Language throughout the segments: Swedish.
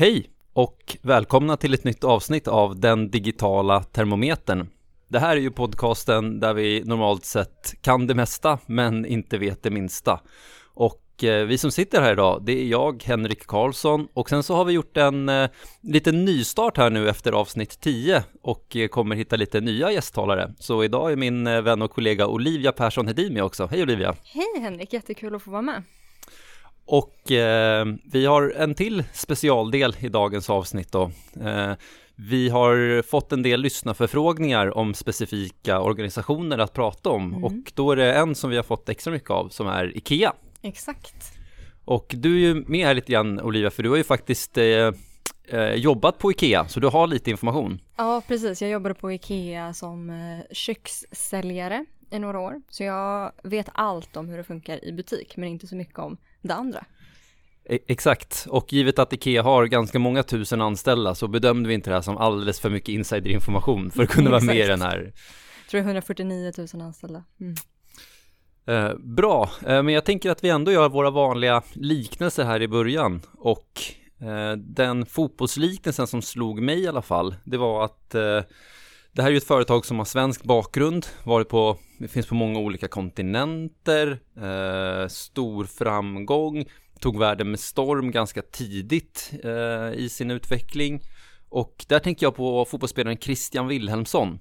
Hej och välkomna till ett nytt avsnitt av Den digitala termometern. Det här är ju podcasten där vi normalt sett kan det mesta men inte vet det minsta. Och eh, vi som sitter här idag, det är jag, Henrik Karlsson och sen så har vi gjort en eh, liten nystart här nu efter avsnitt 10 och eh, kommer hitta lite nya gästtalare. Så idag är min eh, vän och kollega Olivia Persson Hedin med också. Hej Olivia! Hej Henrik, jättekul att få vara med. Och eh, vi har en till specialdel i dagens avsnitt då. Eh, vi har fått en del lyssnarförfrågningar om specifika organisationer att prata om Mm. och då är det en som vi har fått extra mycket av som är IKEA. Exakt. Och du är ju med här lite grann Olivia för du har ju faktiskt eh, eh, jobbat på IKEA så du har lite information. Ja, precis. Jag jobbade på Ikea som eh, kökssäljare i några år. Så jag vet allt om hur det funkar i butik, men inte så mycket om det andra. E- Exakt, och givet att IKEA har ganska många tusen anställda så bedömde vi inte det här som alldeles för mycket insiderinformation för att kunna vara med i den här Jag tror det är 149 000 anställda. Mm. Eh, bra, eh, men jag tänker att vi ändå gör våra vanliga liknelser här i början och eh, den fotbollsliknelsen som slog mig i alla fall, det var att eh, det här är ju ett företag som har svensk bakgrund, varit på, finns på många olika kontinenter, eh, stor framgång, tog världen med storm ganska tidigt eh, i sin utveckling. Och där tänker jag på fotbollsspelaren Christian Wilhelmsson.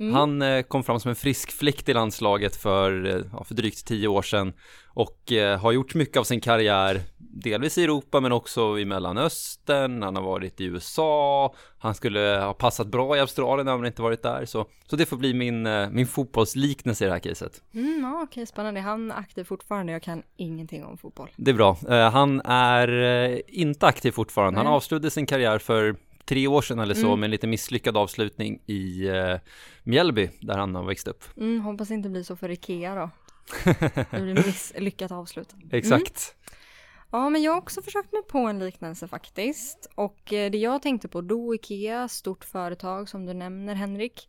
Mm. han eh, kom fram som en frisk fläkt i landslaget för, eh, ja, för drygt tio år sedan och eh, har gjort mycket av sin karriär, delvis i Europa men också i Mellanöstern, han har varit i USA, han skulle ha passat bra i Australien när han inte varit där, så, så det får bli min, min fotbollsliknelse i det här caset. Mm, ja, okej, spännande. Han är aktiv fortfarande. Jag kan ingenting om fotboll. Det är bra. Han är inte aktiv fortfarande, han avslutade sin karriär för tre år sedan eller så Mm. med en lite misslyckad avslutning i eh, Mjällby där han har växt upp. Mm, hoppas det inte blir så för Ikea då. Det blir misslyckat avslut. Exakt. Ja, men jag har också försökt mig på en liknelse faktiskt. Och eh, det jag tänkte på då, Ikea, stort företag som du nämner Henrik.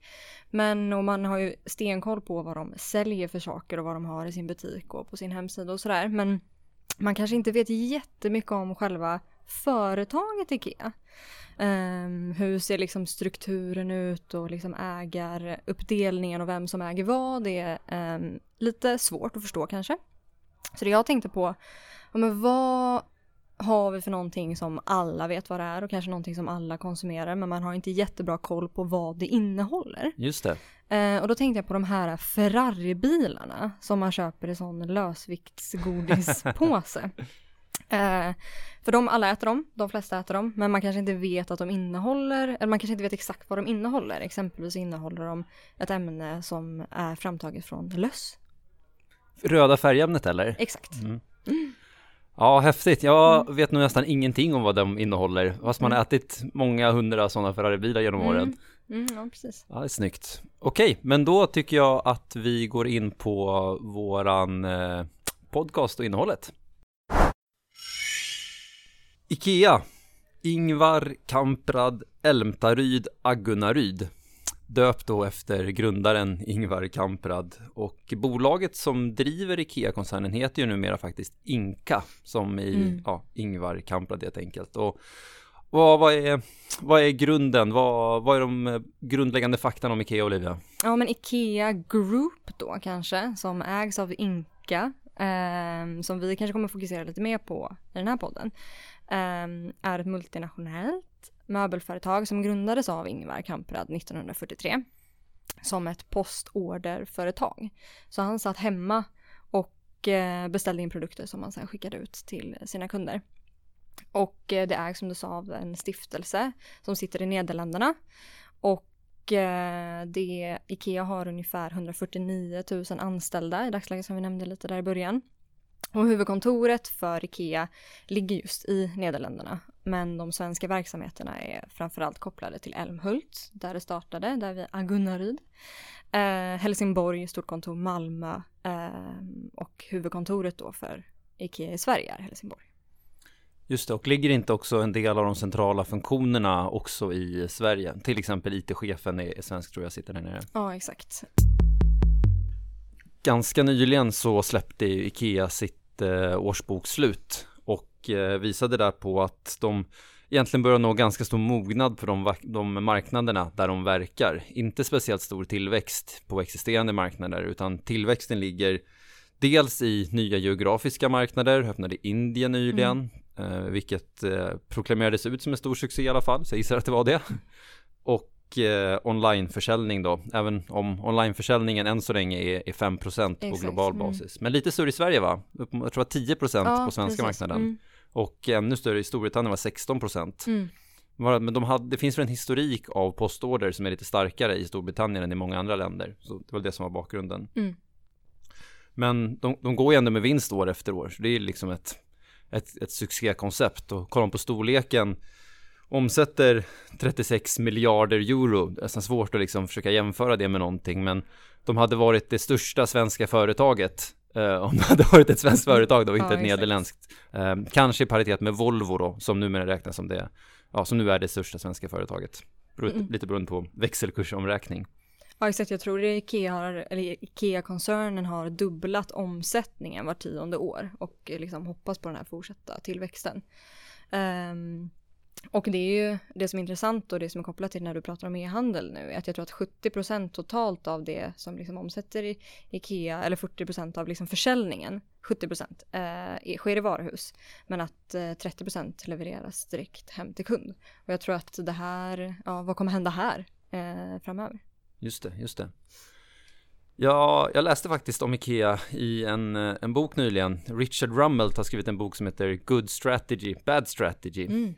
Men och man har ju stenkoll på vad de säljer för saker och vad de har i sin butik och på sin hemsida och sådär. Men man kanske inte vet jättemycket om själva företaget Ikea. Ehm, hur ser liksom strukturen ut och liksom ägaruppdelningen och vem som äger vad. Det är ehm, lite svårt att förstå kanske. Så det jag tänkte på Ja, men vad har vi för någonting som alla vet vad det är och kanske någonting som alla konsumerar men man har inte jättebra koll på vad det innehåller. Just det. Eh, och då tänkte jag på de här Ferrari-bilarna som man köper i sån lösviktsgodispåse. eh, för de alla äter dem, de flesta äter dem, men man kanske inte vet att de innehåller, eller man kanske inte vet exakt vad de innehåller. Exempelvis innehåller de ett ämne som är framtaget från löss. Röda färgämnet eller? Exakt. Ja, häftigt. Jag Mm. vet nog nästan ingenting om vad de innehåller. Fast man har ätit många hundra sådana Ferrari-bilar genom åren. Mm, ja, precis. Ja, det är snyggt. Okej, men då tycker jag att vi går in på våran eh, podcast och innehållet. Ikea Ingvar Kamprad Elmtaryd Agunnaryd döpt då efter grundaren Ingvar Kamprad och bolaget som driver IKEA-koncernen heter ju numera faktiskt Inka som i Mm. ja, Ingvar Kamprad helt enkelt och vad, vad, är, vad är grunden? Vad, vad är de grundläggande faktan om Ikea Olivia? Ja men Ikea Group då kanske, som ägs av Inka, eh, som vi kanske kommer fokusera lite mer på i den här podden, eh, är ett multinationellt möbelföretag som grundades av Ingvar Kamprad 1943 som ett postorderföretag. Så han satt hemma och eh, beställde in produkter som han sen skickade ut till sina kunder. Och eh, det ägs som du sa av en stiftelse som sitter i Nederländerna. Och Eh, det, Ikea har ungefär 149 000 anställda i dagsläget som vi nämnde lite där i början. Och huvudkontoret för Ikea ligger just i Nederländerna. Men de svenska verksamheterna är framförallt kopplade till Älmhult, där det startade, där vi Agunnaryd. Eh, Helsingborg, stort kontor Malmö eh, och huvudkontoret då för Ikea i Sverige är Helsingborg. Just det, och ligger inte också en del av de centrala funktionerna också i Sverige? Till exempel IT-chefen är, är svensk tror jag sitter där nere. Ja, exakt. Ganska nyligen så släppte Ikea sitt eh, årsbokslut och eh, visade där på att de egentligen börjar nå ganska stor mognad på de, de marknaderna där de verkar. Inte speciellt stor tillväxt på existerande marknader utan tillväxten ligger dels i nya geografiska marknader, öppnade Indien nyligen, mm. Eh, vilket eh, proklamerades ut som en stor succé i alla fall, så jag gissar att det var det. Och eh, onlineförsäljning då, även om onlineförsäljningen än så länge är, är 5% på Exakt. global mm. basis. Men lite större i Sverige va? Jag tror att 10% ja, på svenska precis. marknaden. Mm. Och ännu större i Storbritannien var 16%. Mm. Men de hade, det finns väl en historik av postorder som är lite starkare i Storbritannien än i många andra länder. Så det var det som var bakgrunden. Mm. Men de, de går ju ändå med vinst år efter år, så det är liksom ett, ett, ett succékoncept. Och kollar man på storleken, omsätter 36 miljarder euro. Det är nästan svårt att liksom försöka jämföra det med någonting, men de hade varit det största svenska företaget Uh, om det hade varit ett svenskt företag då, inte ja, ett nederländskt. Uh, kanske i paritet med Volvo då, som numera räknas som det, ja, som nu är det största svenska företaget. Mm. Lite beroende på växelkursomräkning. Ja exakt, jag tror att Ikea har, eller Ikea-koncernen har dubblat omsättningen var tionde år och liksom hoppas på den här fortsatta tillväxten. Um, och det är ju det som är intressant och det som är kopplat till när du pratar om e-handel nu, att jag tror att 70% totalt av det som liksom omsätter i Ikea, eller 40% av liksom försäljningen, 70% eh, sker i varuhus, men att eh, 30% levereras direkt hem till kund. Och jag tror att det här, ja vad kommer hända här eh, framöver? Just det, just det. Ja, jag läste faktiskt om Ikea i en, eh, en bok nyligen. Richard Rummelt har skrivit en bok som heter Good Strategy, Bad Strategy. Mm.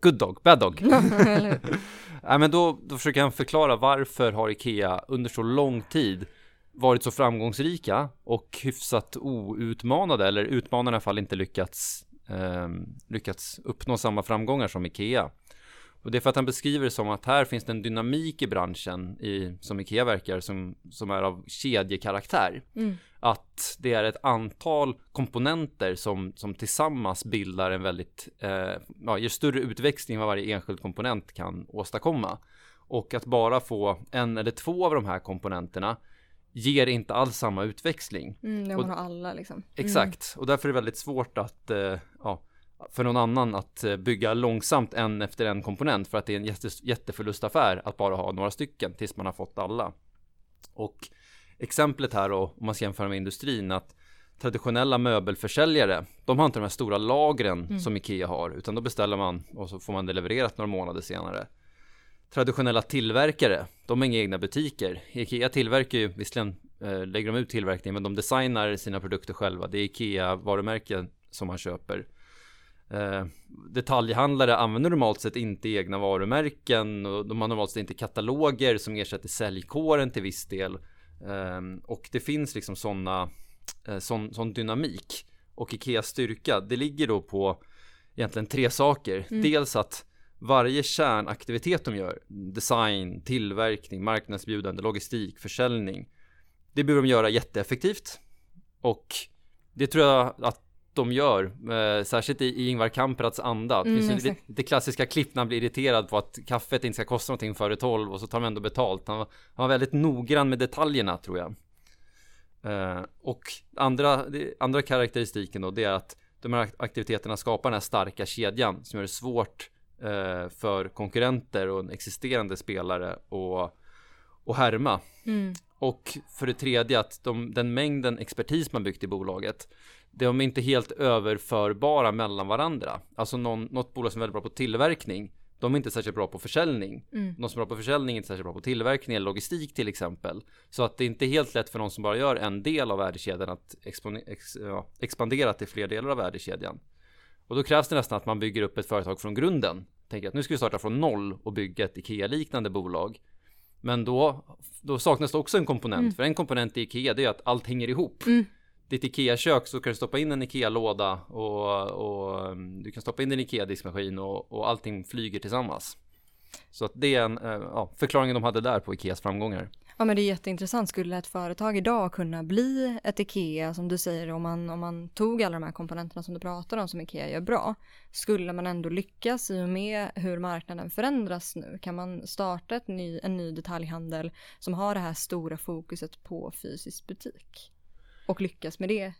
Good Dog, Bad Dog. ja, men då, då försöker han förklara varför har Ikea under så lång tid varit så framgångsrika och hyfsat outmanade, eller utmanarna i alla fall inte lyckats, eh, lyckats uppnå samma framgångar som Ikea. Och det är för att han beskriver det som att här finns det en dynamik i branschen i, som Ikea verkar som, som är av kedjekaraktär. Mm. Att det är ett antal komponenter som, som tillsammans bildar en väldigt, eh, ja, ger större utväxling än vad varje enskild komponent kan åstadkomma. Och att bara få en eller två av de här komponenterna ger inte alls samma utväxling. Mm, det har alla liksom. Mm. Exakt, och därför är det väldigt svårt att eh, ja, för någon annan att eh, bygga långsamt en efter en komponent för att det är en jätte, jätteförlustaffär att bara ha några stycken tills man har fått alla. Och exemplet här då, om man ska jämföra med industrin, att traditionella möbelförsäljare, de har inte de här stora lagren mm. som Ikea har, utan då beställer man och så får man det levererat några månader senare. Traditionella tillverkare, de har inga egna butiker. Ikea tillverkar ju, visserligen eh, lägger de ut tillverkningen, men de designar sina produkter själva. Det är Ikea varumärken som man köper. Eh, detaljhandlare använder normalt sett inte egna varumärken och de har normalt sett inte kataloger som ersätter säljkåren till viss del. Eh, och det finns liksom sådana eh, sån, sån dynamik. Och Ikeas styrka, det ligger då på egentligen tre saker. Mm. Dels att varje kärnaktivitet de gör, design, tillverkning, marknadsbjudande, logistik, försäljning, det behöver de göra jätteeffektivt. Och det tror jag att de gör, eh, särskilt i, i Ingvar Kamprads anda. Det mm, finns ju det, det, klassiska klipp när han blir irriterad på att kaffet inte ska kosta någonting före 12 och så tar de ändå betalt. Han var, han var väldigt noggrann med detaljerna tror jag. Eh, och andra, det, andra karaktäristiken då, det är att de här aktiviteterna skapar den här starka kedjan som gör det svårt eh, för konkurrenter och en existerande spelare att och härma. Mm. Och för det tredje att de, den mängden expertis man byggt i bolaget de är inte helt överförbara mellan varandra. Alltså någon, något bolag som är väldigt bra på tillverkning, de är inte särskilt bra på försäljning. Mm. De som är bra på försäljning är inte särskilt bra på tillverkning eller logistik till exempel. Så att det är inte helt lätt för någon som bara gör en del av värdekedjan att ex, ja, expandera till fler delar av värdekedjan. Och då krävs det nästan att man bygger upp ett företag från grunden. Tänker att nu ska vi starta från noll och bygga ett IKEA-liknande bolag. Men då, då saknas det också en komponent. Mm. För en komponent i IKEA det är att allt hänger ihop. Mm ditt IKEA-kök så kan du stoppa in en IKEA-låda och, och mm, du kan stoppa in din IKEA-diskmaskin och, och allting flyger tillsammans. Så att det är en, eh, ja, förklaringen de hade där på Ikeas framgångar. Ja men det är jätteintressant. Skulle ett företag idag kunna bli ett IKEA som du säger om man, om man tog alla de här komponenterna som du pratar om som IKEA gör bra. Skulle man ändå lyckas i och med hur marknaden förändras nu? Kan man starta ett ny, en ny detaljhandel som har det här stora fokuset på fysisk butik? och lyckas med det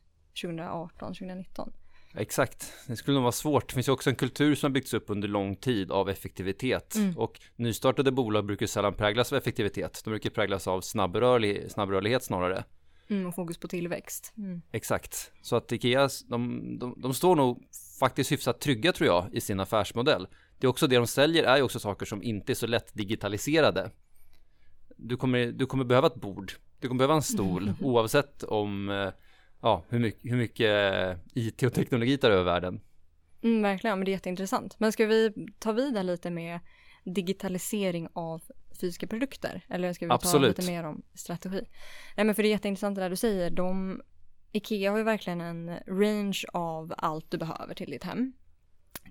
2018, 2019. Exakt, det skulle nog vara svårt. Det finns ju också en kultur som har byggts upp under lång tid av effektivitet. Mm. Och nystartade bolag brukar sällan präglas av effektivitet. De brukar präglas av snabbrörlig, snabbrörlighet snarare. Mm, och fokus på tillväxt. Mm. Exakt, så att Ikea, de, de, de står nog faktiskt hyfsat trygga tror jag i sin affärsmodell. Det är också det de säljer är ju också saker som inte är så lätt digitaliserade. Du kommer, du kommer behöva ett bord, du kommer behöva en stol oavsett om eh, ja, hur, mycket, hur mycket IT och teknologi tar över världen. Mm, verkligen, men det är jätteintressant. Men ska vi ta vidare lite med digitalisering av fysiska produkter? Eller ska vi Absolut. ta lite mer om strategi? Nej men för det är jätteintressant det där du säger. De, Ikea har ju verkligen en range av allt du behöver till ditt hem.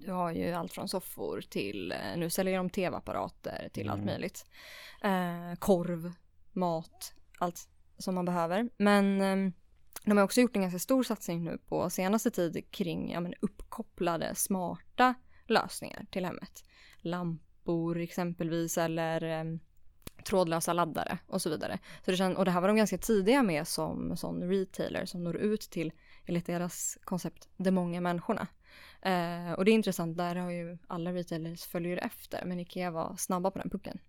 Du har ju allt från soffor till, eh, nu säljer de tv-apparater till allt Mm. möjligt. Eh, korv, mat, allt som man behöver. Men ehm, de har också gjort en ganska stor satsning nu på senaste tid kring ja, men uppkopplade smarta lösningar till hemmet. Lampor exempelvis eller eh, trådlösa laddare och så vidare. Så det känd, och det här var de ganska tidiga med som sån retailer som når ut till, enligt deras koncept, de många människorna. Eh, och det är intressant, där har ju alla retailers följer efter, men Ikea var snabba på den pucken.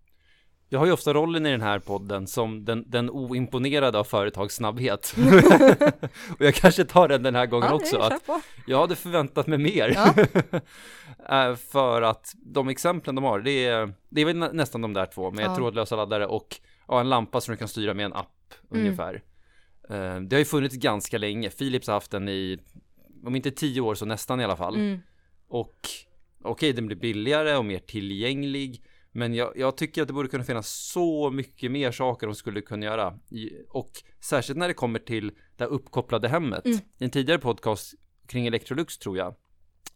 Jag har ju ofta rollen i den här podden som den, den oimponerade av företags snabbhet. och jag kanske tar den den här gången Ja, också. Att jag hade förväntat mig mer. Ja. Eh, För att de exemplen de har, det är, det är väl nä- nästan de där två med Ja. trådlösa laddare och ja, en lampa som du kan styra med en app Mm. ungefär. Eh, Det har ju funnits ganska länge. Philips har haft den i, om inte tio år så nästan i alla fall. Mm. Och okej, den blir billigare och mer tillgänglig. Men jag, jag tycker att det borde kunna finnas så mycket mer saker de skulle kunna göra. Och särskilt när det kommer till det uppkopplade hemmet. Mm. I en tidigare podcast kring Electrolux tror jag.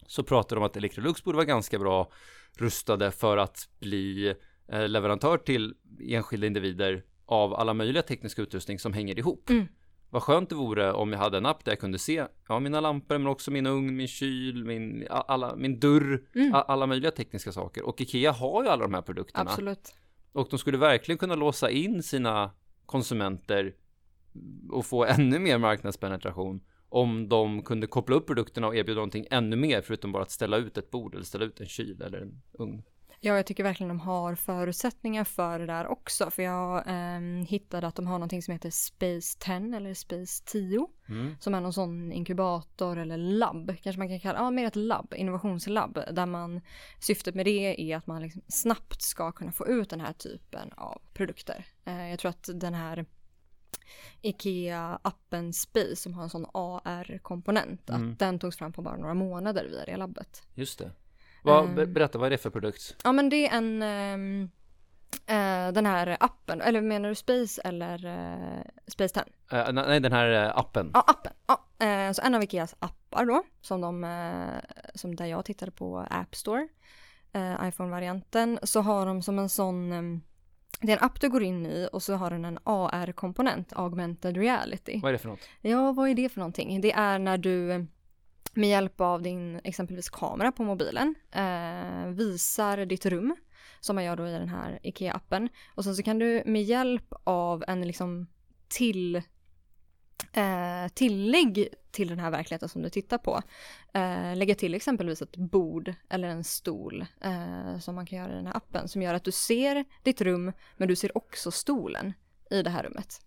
Så pratade de om att Electrolux borde vara ganska bra rustade för att bli eh, leverantör till enskilda individer av alla möjliga tekniska utrustning som hänger ihop. Mm. Vad skönt det vore om jag hade en app där jag kunde se ja, mina lampor men också min ugn, min kyl, min, alla, min dörr, Mm. alla möjliga tekniska saker. Och Ikea har ju alla de här produkterna. Absolut. Och de skulle verkligen kunna låsa in sina konsumenter och få ännu mer marknadspenetration om de kunde koppla upp produkterna och erbjuda någonting ännu mer förutom bara att ställa ut ett bord eller ställa ut en kyl eller en ugn. Ja, jag tycker verkligen de har förutsättningar för det där också. För jag ehm, hittade att de har någonting som heter Space 10 eller Space 10. Mm. Som är någon sån inkubator eller labb, kanske man kan kalla, ja mer ett labb, innovationslabb. Där man, syftet med det är att man liksom snabbt ska kunna få ut den här typen av produkter. Eh, jag tror att den här IKEA-appen Space som har en sån AR-komponent, Mm. att den togs fram på bara några månader via det labbet. Just det. Vad, Ehm. be- berätta, vad är det för produkt? Ja men det är en, eh, den här appen, eller menar du Space eller eh, Space 10? Eh, nej, den här appen. Ja, appen. Ja, så en av Ikeas appar då, som, de, som där jag tittade på App Store, iPhone-varianten, så har de som en sån, eh, det är en app du går in i och så har den en AR-komponent, augmented reality. Vad är det för något? Ja, vad är det för någonting? Det är när du med hjälp av din exempelvis kamera på mobilen eh, visar ditt rum som man gör då i den här IKEA-appen och sen så kan du med hjälp av en liksom till eh, tillägg till den här verkligheten som du tittar på eh, lägga till exempelvis ett bord eller en stol eh, som man kan göra i den här appen som gör att du ser ditt rum men du ser också stolen i det här rummet.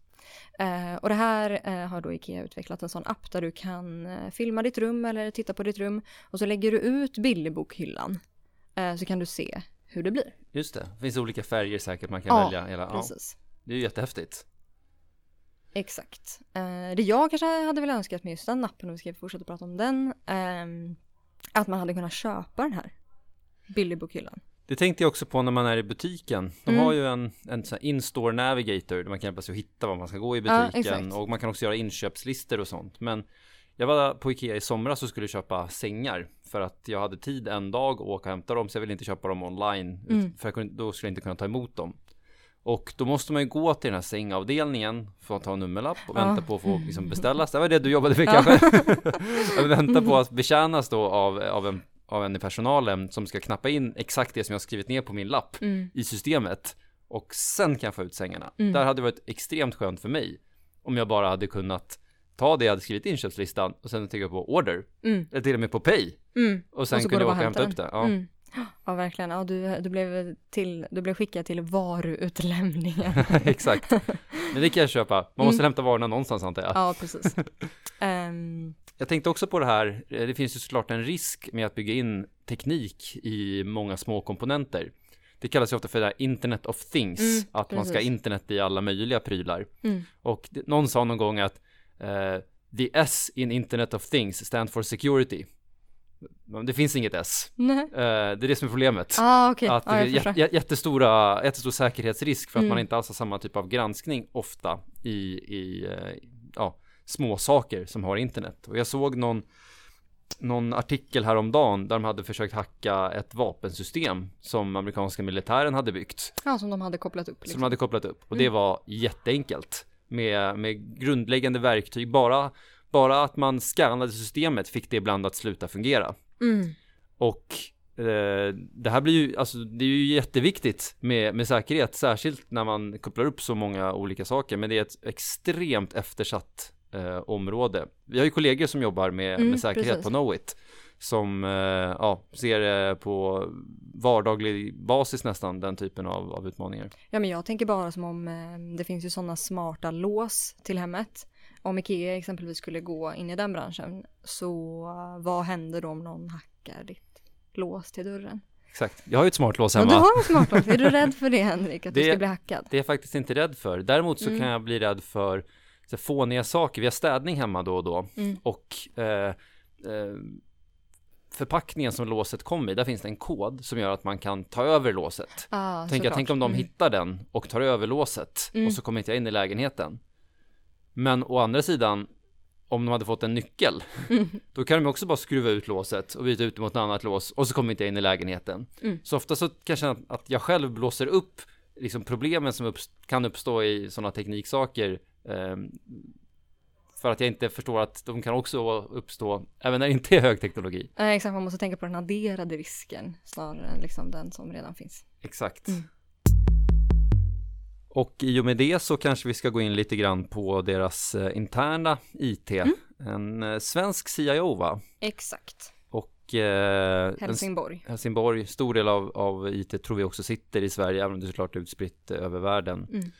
Eh, och det här eh, har då Ikea utvecklat en sån app där du kan eh, filma ditt rum eller titta på ditt rum och så lägger du ut bilderbokhyllan eh, så kan du se hur det blir. Just det, det finns olika färger säkert man kan Ja, välja. Hela, ja, Precis. det är ju jättehäftigt. Exakt. Eh, det jag kanske hade velat önskat med just den appen, om vi ska fortsätta prata om den, ehm, att man hade kunnat köpa den här bilderbokhyllan. Det tänkte jag också på när man är i butiken. De Mm. har ju en, en sån här in-store navigator där man kan hjälpa sig att hitta var man ska gå i Ja, butiken exakt. och man kan också göra inköpslistor och sånt. Men jag var på Ikea i somras och skulle köpa sängar för att jag hade tid en dag att åka och hämta dem så jag ville inte köpa dem online Mm. för kunde, då skulle jag inte kunna ta emot dem. Och då måste man ju gå till den här sängavdelningen för att ta en nummerlapp och Ja. vänta på att få liksom beställas. Det var det du jobbade med Ja. kanske? Jag väntar på att betjänas då av, av, en, av en i personalen som ska knappa in exakt det som jag skrivit ner på min lapp Mm. i systemet och sen kan jag få ut sängarna. Mm. Där hade det varit extremt skönt för mig om jag bara hade kunnat ta det jag hade skrivit i inköpslistan och sen trycka på order, Mm. eller till och med på pay. Mm. Och sen Och kunde jag åka och hämta upp det. Ja. Mm. Ja, verkligen. Ja, du, du, blev till, du blev skickad till varuutlämningen. Exakt. Men det kan jag köpa. Man måste Mm. hämta varorna någonstans antar jag. ja, precis. Ehm, Jag tänkte också på det här, eh, det finns ju såklart en risk med att bygga in teknik i många små komponenter. Det kallas ju ofta för det här Internet of Things, Mm, att man ska ha precis. internet i alla möjliga prylar. mm. Och någon sa någon gång att eh, the S in Internet of Things stand for security. Men det finns inget S. Eh, det är det som är problemet. Ah, okej. Att det är jät- jättestora, jättestor säkerhetsrisk för att Mm. man inte alls har samma typ av granskning ofta i, i ja, små saker som har internet. Och jag såg någon, någon artikel häromdagen där de hade försökt hacka ett vapensystem som amerikanska militären hade byggt. Ja, som de hade kopplat upp. Som Liksom. de hade kopplat upp. Och det Mm. var jätteenkelt. Med, med grundläggande verktyg. Bara, bara att man skannade systemet fick det ibland att sluta fungera. Mm. Och eh, det här blir ju, alltså det är ju jätteviktigt med, med säkerhet, särskilt när man kopplar upp så många olika saker, men det är ett extremt eftersatt eh, område. Vi har ju kollegor som jobbar med, Mm, med säkerhet precis. på Knowit, som eh, ja, ser det på vardaglig basis nästan, den typen av, av utmaningar. Ja, men jag tänker bara som om eh, det finns ju sådana smarta lås till hemmet. Om Ikea exempelvis skulle gå in i den branschen, så eh, vad händer då om någon hackar ditt lås till dörren? Exakt, jag har ju ett smartlås Ja, hemma. du har en smartlås. Är du rädd för det Henrik, att du Det- ska bli hackad? Det är jag faktiskt inte rädd för. Däremot så Mm. kan jag bli rädd för så fåniga saker. Vi har städning hemma då och då. Mm. Och eh, eh, förpackningen som låset kom i, där finns det en kod som gör att man kan ta över låset. Ah, Tänk, jag tänk om de Mm. hittar den och tar över låset Mm. och så kommer inte jag in i lägenheten. Men å andra sidan, om de hade fått en nyckel, Mm. då kan de också bara skruva ut låset och byta ut det mot ett annat lås och så kommer inte jag in i lägenheten. Mm. Så ofta så kan jag känna att jag själv blåser upp liksom problemen som upps- kan uppstå i sådana tekniksaker för att jag inte förstår att de kan också uppstå även när det inte är högteknologi. Nej, exakt, man måste tänka på den adderade risken snarare än liksom den som redan finns. Exakt. Mm. Och i och med det så kanske vi ska gå in lite grann på deras eh, interna IT. Mm. En eh, svensk CIO va? Exakt. Och eh, en Helsingborg. Helsingborg, stor del av, av IT tror vi också sitter i Sverige, även om det är såklart utspritt över världen. Mm.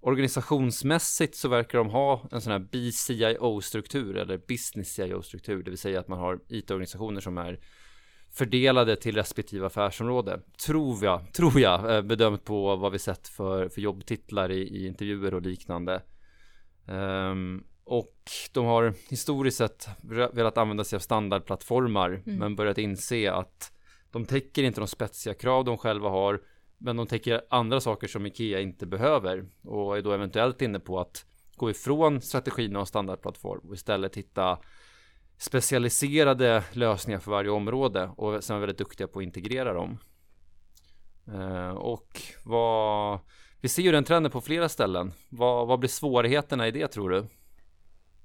Organisationsmässigt så verkar de ha en sån här BCIO-struktur eller Business CIO-struktur, det vill säga att man har IT-organisationer som är fördelade till respektive affärsområde. Tror jag, tror jag, eh, bedömt på vad vi sett för, för jobbtitlar i, i intervjuer och liknande. Ehm, och de har historiskt sett velat använda sig av standardplattformar Mm. men börjat inse att de täcker inte de spetsiga krav de själva har men de täcker andra saker som Ikea inte behöver och är då eventuellt inne på att gå ifrån strategin av standardplattform och istället hitta specialiserade lösningar för varje område och sen är väldigt duktiga på att integrera dem. Eh, och vad vi ser ju den trenden på flera ställen. Vad, vad blir svårigheterna i det tror du?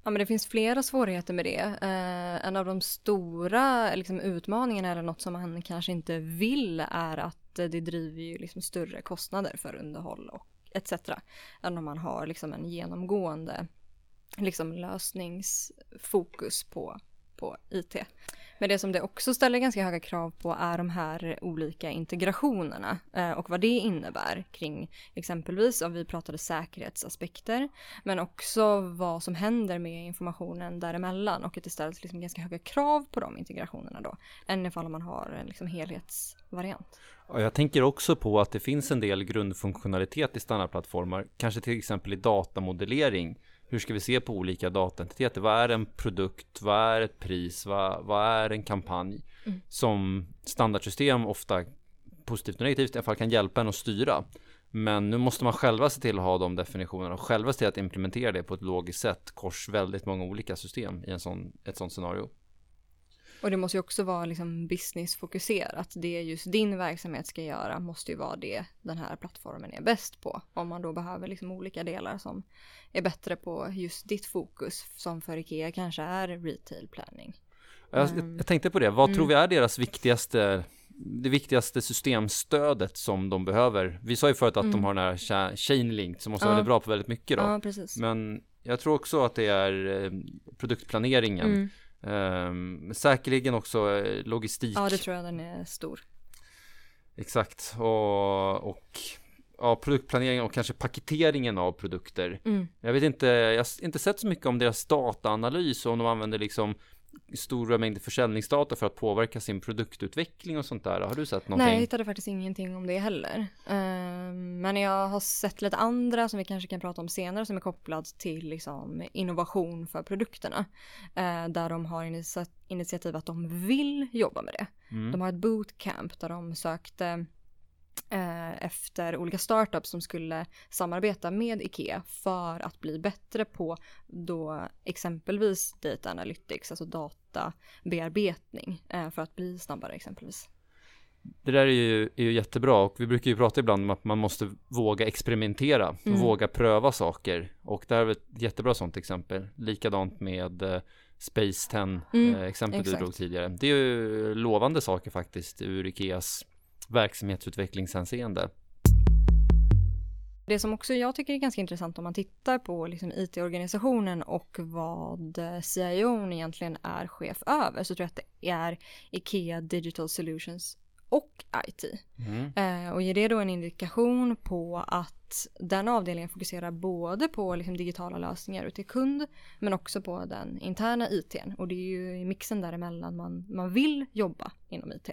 Ja, men det finns flera svårigheter med det. Eh, en av de stora liksom, utmaningarna eller något som man kanske inte vill är att Eh, det driver ju liksom större kostnader för underhåll och etc. Än om man har liksom en genomgående liksom, lösningsfokus på, på IT. Men det som det också ställer ganska höga krav på är de här olika integrationerna eh, och vad det innebär kring exempelvis om vi pratade säkerhetsaspekter men också vad som händer med informationen däremellan och att det ställs liksom ganska höga krav på de integrationerna då än ifall man har en liksom helhetsvariant. Ja, jag tänker också på att det finns en del grundfunktionalitet i standardplattformar, kanske till exempel i datamodellering. Hur ska vi se på olika dataentiteter? Vad är en produkt? Vad är ett pris? Vad, vad är en kampanj? Mm. Som standardsystem ofta positivt och negativt i alla fall kan hjälpa en att styra. Men nu måste man själva se till att ha de definitionerna och själva se till att implementera det på ett logiskt sätt kors väldigt många olika system i en sån, ett sånt scenario. Och det måste ju också vara liksom businessfokuserat. Det just din verksamhet ska göra måste ju vara det den här plattformen är bäst på. Om man då behöver liksom olika delar som är bättre på just ditt fokus som för Ikea kanske är retail planning. Jag, Mm. jag tänkte på det, vad tror Mm. vi är deras viktigaste det viktigaste systemstödet som de behöver. Vi sa ju förut att de Mm. har den här cha- chain link som måste vara Ja. väldigt bra på väldigt mycket då. Ja, precis. Men Jag tror också att det är eh, produktplaneringen. Um, säkerligen också eh, logistik. Ja, det tror jag den är stor. Exakt. Och, och ja, produktplaneringen och kanske paketeringen av produkter. Mm. Jag vet inte, jag har inte sett så mycket om deras dataanalys och om de använder liksom stora mängder försäljningsdata för att påverka sin produktutveckling och sånt där. Har du sett någonting? Nej, jag hittade faktiskt ingenting om det heller. Ehm, men jag har sett lite andra som vi kanske kan prata om senare som är kopplad till liksom, innovation för produkterna. Eh, där de har initia- initiativ att de vill jobba med det. Mm. De har ett bootcamp där de sökte efter olika startups som skulle samarbeta med IKEA för att bli bättre på då exempelvis data analytics, alltså databearbetning eh, för att bli snabbare exempelvis. Det där är ju, är ju jättebra och vi brukar ju prata ibland om att man måste våga experimentera, Mm. våga pröva saker och det här är ett jättebra sånt exempel. Likadant med eh, Space 10 Mm, eh, exempel du drog tidigare. Det är ju lovande saker faktiskt ur Ikeas verksamhetsutvecklingshänseende. Det som också jag tycker är ganska intressant om man tittar på liksom IT-organisationen och vad CIO egentligen är chef över så tror jag att det är IKEA Digital Solutions och IT. Mm. Eh, och ger det då en indikation på att den avdelningen fokuserar både på liksom digitala lösningar ut till kund men också på den interna ITn. Och det är ju i mixen däremellan man, man vill jobba inom IT.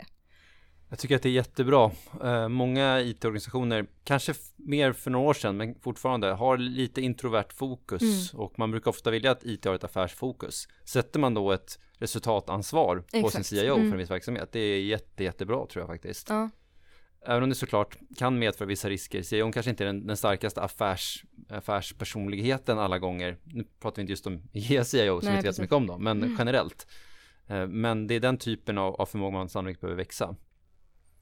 Jag tycker att det är jättebra. Eh, många IT-organisationer, kanske mer för några år sedan, men fortfarande har lite introvert fokus och man brukar ofta vilja att IT har ett affärsfokus. Sätter man då ett resultatansvar på sin Exakt. CIO Mm. för en viss verksamhet, det är jätte, jättebra tror jag faktiskt. Ja, Även om det såklart kan medföra vissa risker. CIO kanske inte är den, den starkaste affärs, affärspersonligheten alla gånger. Nu pratar vi inte just om IKEA CIO som Nej, vi inte vet precis. så mycket om dem, men Mm. generellt. Eh, Men det är den typen av, av förmåga man sannolikt behöver växa.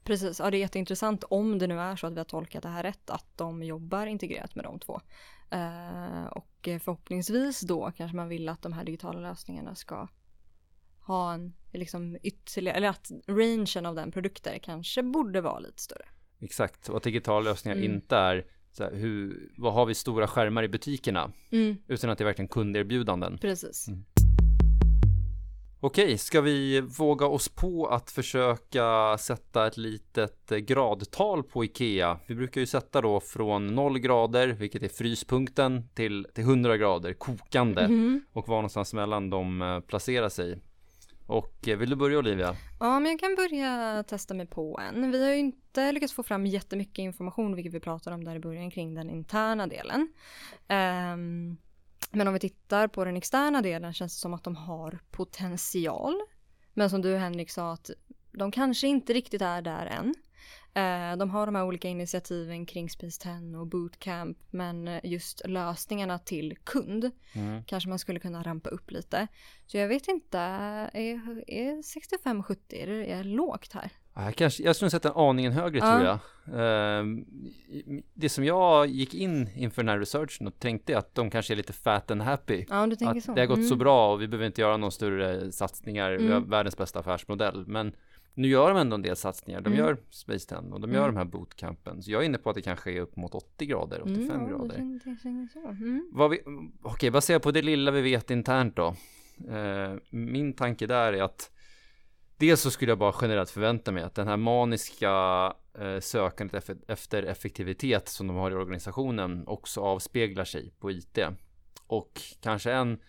Precis. Ja, det är jätteintressant om det nu är så att vi har tolkat det här rätt att de jobbar integrerat med de två. Eh, och förhoppningsvis då kanske man vill att de här digitala lösningarna ska ha en liksom ytterligare, eller att rangen av den produkter kanske borde vara lite större. Exakt, och att digitala lösningar Mm. inte är så här, hur, vad har vi stora skärmar i butikerna? Mm, Utan att det är verkligen kunderbjudanden. precis. Mm. Okej, ska vi våga oss på att försöka sätta ett litet eh, gradtal på IKEA? Vi brukar ju sätta då från 0 grader, vilket är fryspunkten, till, till 100 grader, kokande. Mhm. Och var någonstans mellan de eh, placerar sig. Och eh, vill du börja Olivia? Ja, men jag kan börja testa mig på en. Vi har ju inte lyckats få fram jättemycket information, vilket vi pratade om där i början, kring den interna delen. Ehm, men om vi tittar på den externa delen känns det som att de har potential. Men som du Henrik sa, att de kanske inte riktigt är där än. Eh, de har de här olika initiativen kring Space 10 och Bootcamp, men just lösningarna till kund kanske man skulle kunna rampa upp lite. Så jag vet inte, är, är 65-70, är det är lågt här? Ja, Jag, kanske, jag skulle sätta en aningen högre Ja. tror jag. Ehm, det som jag gick in inför den här researchen och tänkte att de kanske är lite fat and happy. Ja, Att så. det har gått så Mm. bra och vi behöver inte göra några större satsningar. Vi har Mm. världens bästa affärsmodell. Men nu gör de ändå en del satsningar. De Mm. gör Space 10 och de gör Mm. de här bootcampen. Så jag är inne på att det kanske är upp mot 80 grader, 85 Mm, det grader. känns- det. Mm. Vad vi, okej, baserat på det lilla vi vet internt då. Eh, min tanke där är att dels så skulle jag bara generellt förvänta mig att den här maniska eh, sökandet efter effektivitet som de har i organisationen också avspeglar sig på IT. Och kanske en,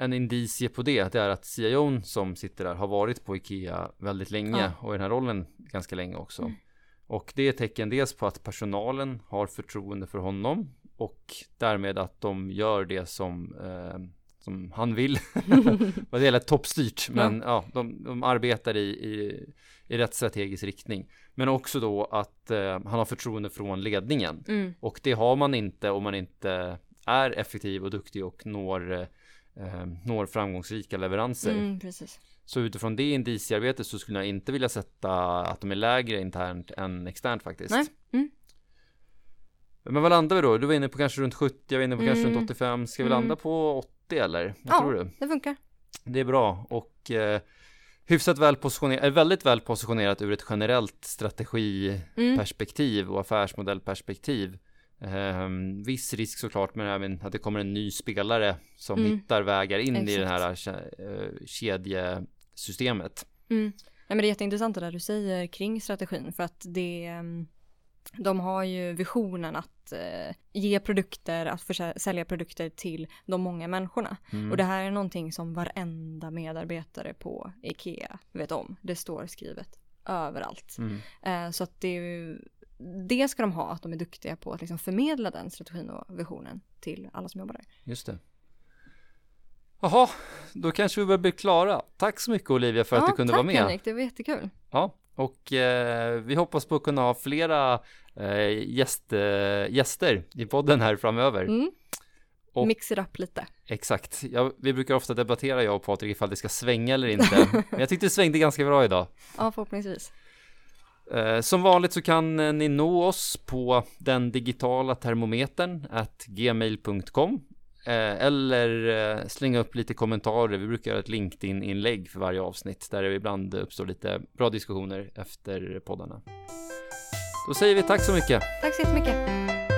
en indicie på det, det är att CIOn som sitter där har varit på IKEA väldigt länge Ja. och i den här rollen ganska länge också. Mm. Och det är tecken dels på att personalen har förtroende för honom och därmed att de gör det som, eh, som han vill. Det gäller toppstyrt, men ja, de, de arbetar i, i, i rätt strategisk riktning. Men också då att eh, han har förtroende från ledningen. Mm. Och det har man inte om man inte är effektiv och duktig och når, eh, når framgångsrika leveranser. Mm. Så utifrån det indiciearbetet så skulle jag inte vilja sätta att de är lägre internt än externt faktiskt. Nej. Mm. Men vad landar vi då? Du var inne på kanske runt 70, jag var inne på kanske Mm. runt 85. Ska vi Mm. landa på 80 eller? Vad Ja. tror du? Det funkar. Det är bra och eh, hyfsat väl positionerat, är väldigt väl positionerat ur ett generellt strategiperspektiv Mm. och affärsmodellperspektiv. Eh, viss risk såklart, men även att det kommer en ny spelare som Mm. hittar vägar in i det här Exakt. eh, kedjesystemet. Mm. Nej, men det är jätteintressant det där du säger kring strategin för att det mm, de har ju visionen att eh, ge produkter, att sälja produkter till de många människorna. Mm. Och det här är någonting som varenda medarbetare på IKEA vet om. Det står skrivet överallt. Eh, så att det, är ju- det ska de ha, att de är duktiga på att liksom förmedla den strategin och visionen till alla som jobbar där. Just det. Jaha, då kanske vi börjar bli klara. Tack så mycket Olivia för att du kunde tack vara med. Henrik, det var jättekul. Ja, och eh, vi hoppas på att kunna ha flera eh, gäst, eh, gäster i podden här framöver. Mm. Och- Mix it up lite. Exakt. Ja, vi brukar ofta debattera jag och Patrik ifall det ska svänga eller inte. Men jag tyckte det svängde ganska bra idag. Ja, förhoppningsvis. Eh, som vanligt så kan eh, ni nå oss på den digitala termometern at gmail.com eh, eller slänga upp lite kommentarer. Vi brukar göra ett LinkedIn-inlägg för varje avsnitt där det ibland uppstår lite bra diskussioner efter poddarna. Då säger vi tack så mycket. Tack så jättemycket.